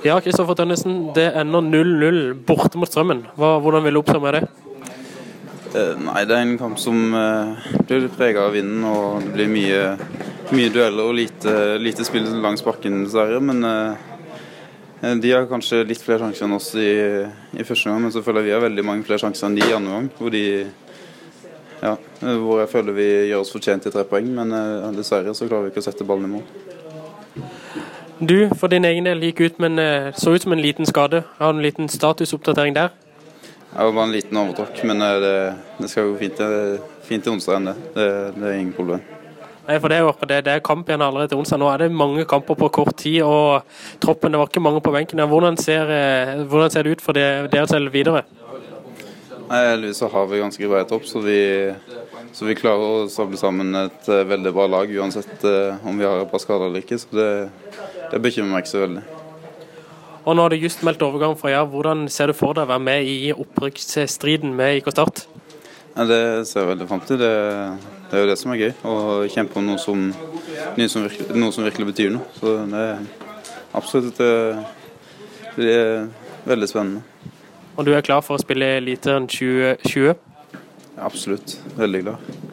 Ja, Kristoffer Tønnesen, det ender 0-0 borte mot Strømmen. Hva, hvordan vil du oppsummere det? Eh, nei, det er en kamp som eh, blir prega av vinden, og det blir mye, mye dueller og lite, lite spill langs bakken, dessverre. Men eh, de har kanskje litt flere sjanser enn oss i, i første gang, men så føler jeg vi har veldig mange flere sjanser enn de i andre gang. Hvor, de, ja, hvor jeg føler vi gjør oss fortjent til tre poeng, men dessverre så klarer vi ikke å sette ballen i mål. Du, for din egen del gikk ut, men eh, så ut som en liten skade. Har du en liten statusoppdatering der? Det var bare en liten overtråkk, men eh, det, det, skal gå fint, fint til onsdag enn det. det. Det er ingen problem. Nei, for Det er, det, det er kamp igjen allerede til onsdag. Nå er det mange kamper på kort tid, og troppen det var ikke mange på benken. Hvordan ser, eh, hvordan ser det ut for dere selv videre? Nei, Heldigvis så har vi ganske bred topp, så, så, vi klarer å samle sammen et veldig bra lag uansett om vi har et par skader eller ikke. Så det, det bekymrer meg ikke så veldig. Og Nå har det just meldt overgang fra Jerv. Hvordan ser du for deg å være med i opprykksstriden med IK Start? Ja, det ser jeg veldig fram til. Det, det, er jo det som er gøy. Å kjempe om noe som, noe som, virkelig, noe som virkelig betyr noe. Så det er absolutt det er veldig spennende. Og du er klar for å spille Eliteren 2020? Absolutt. Veldig glad.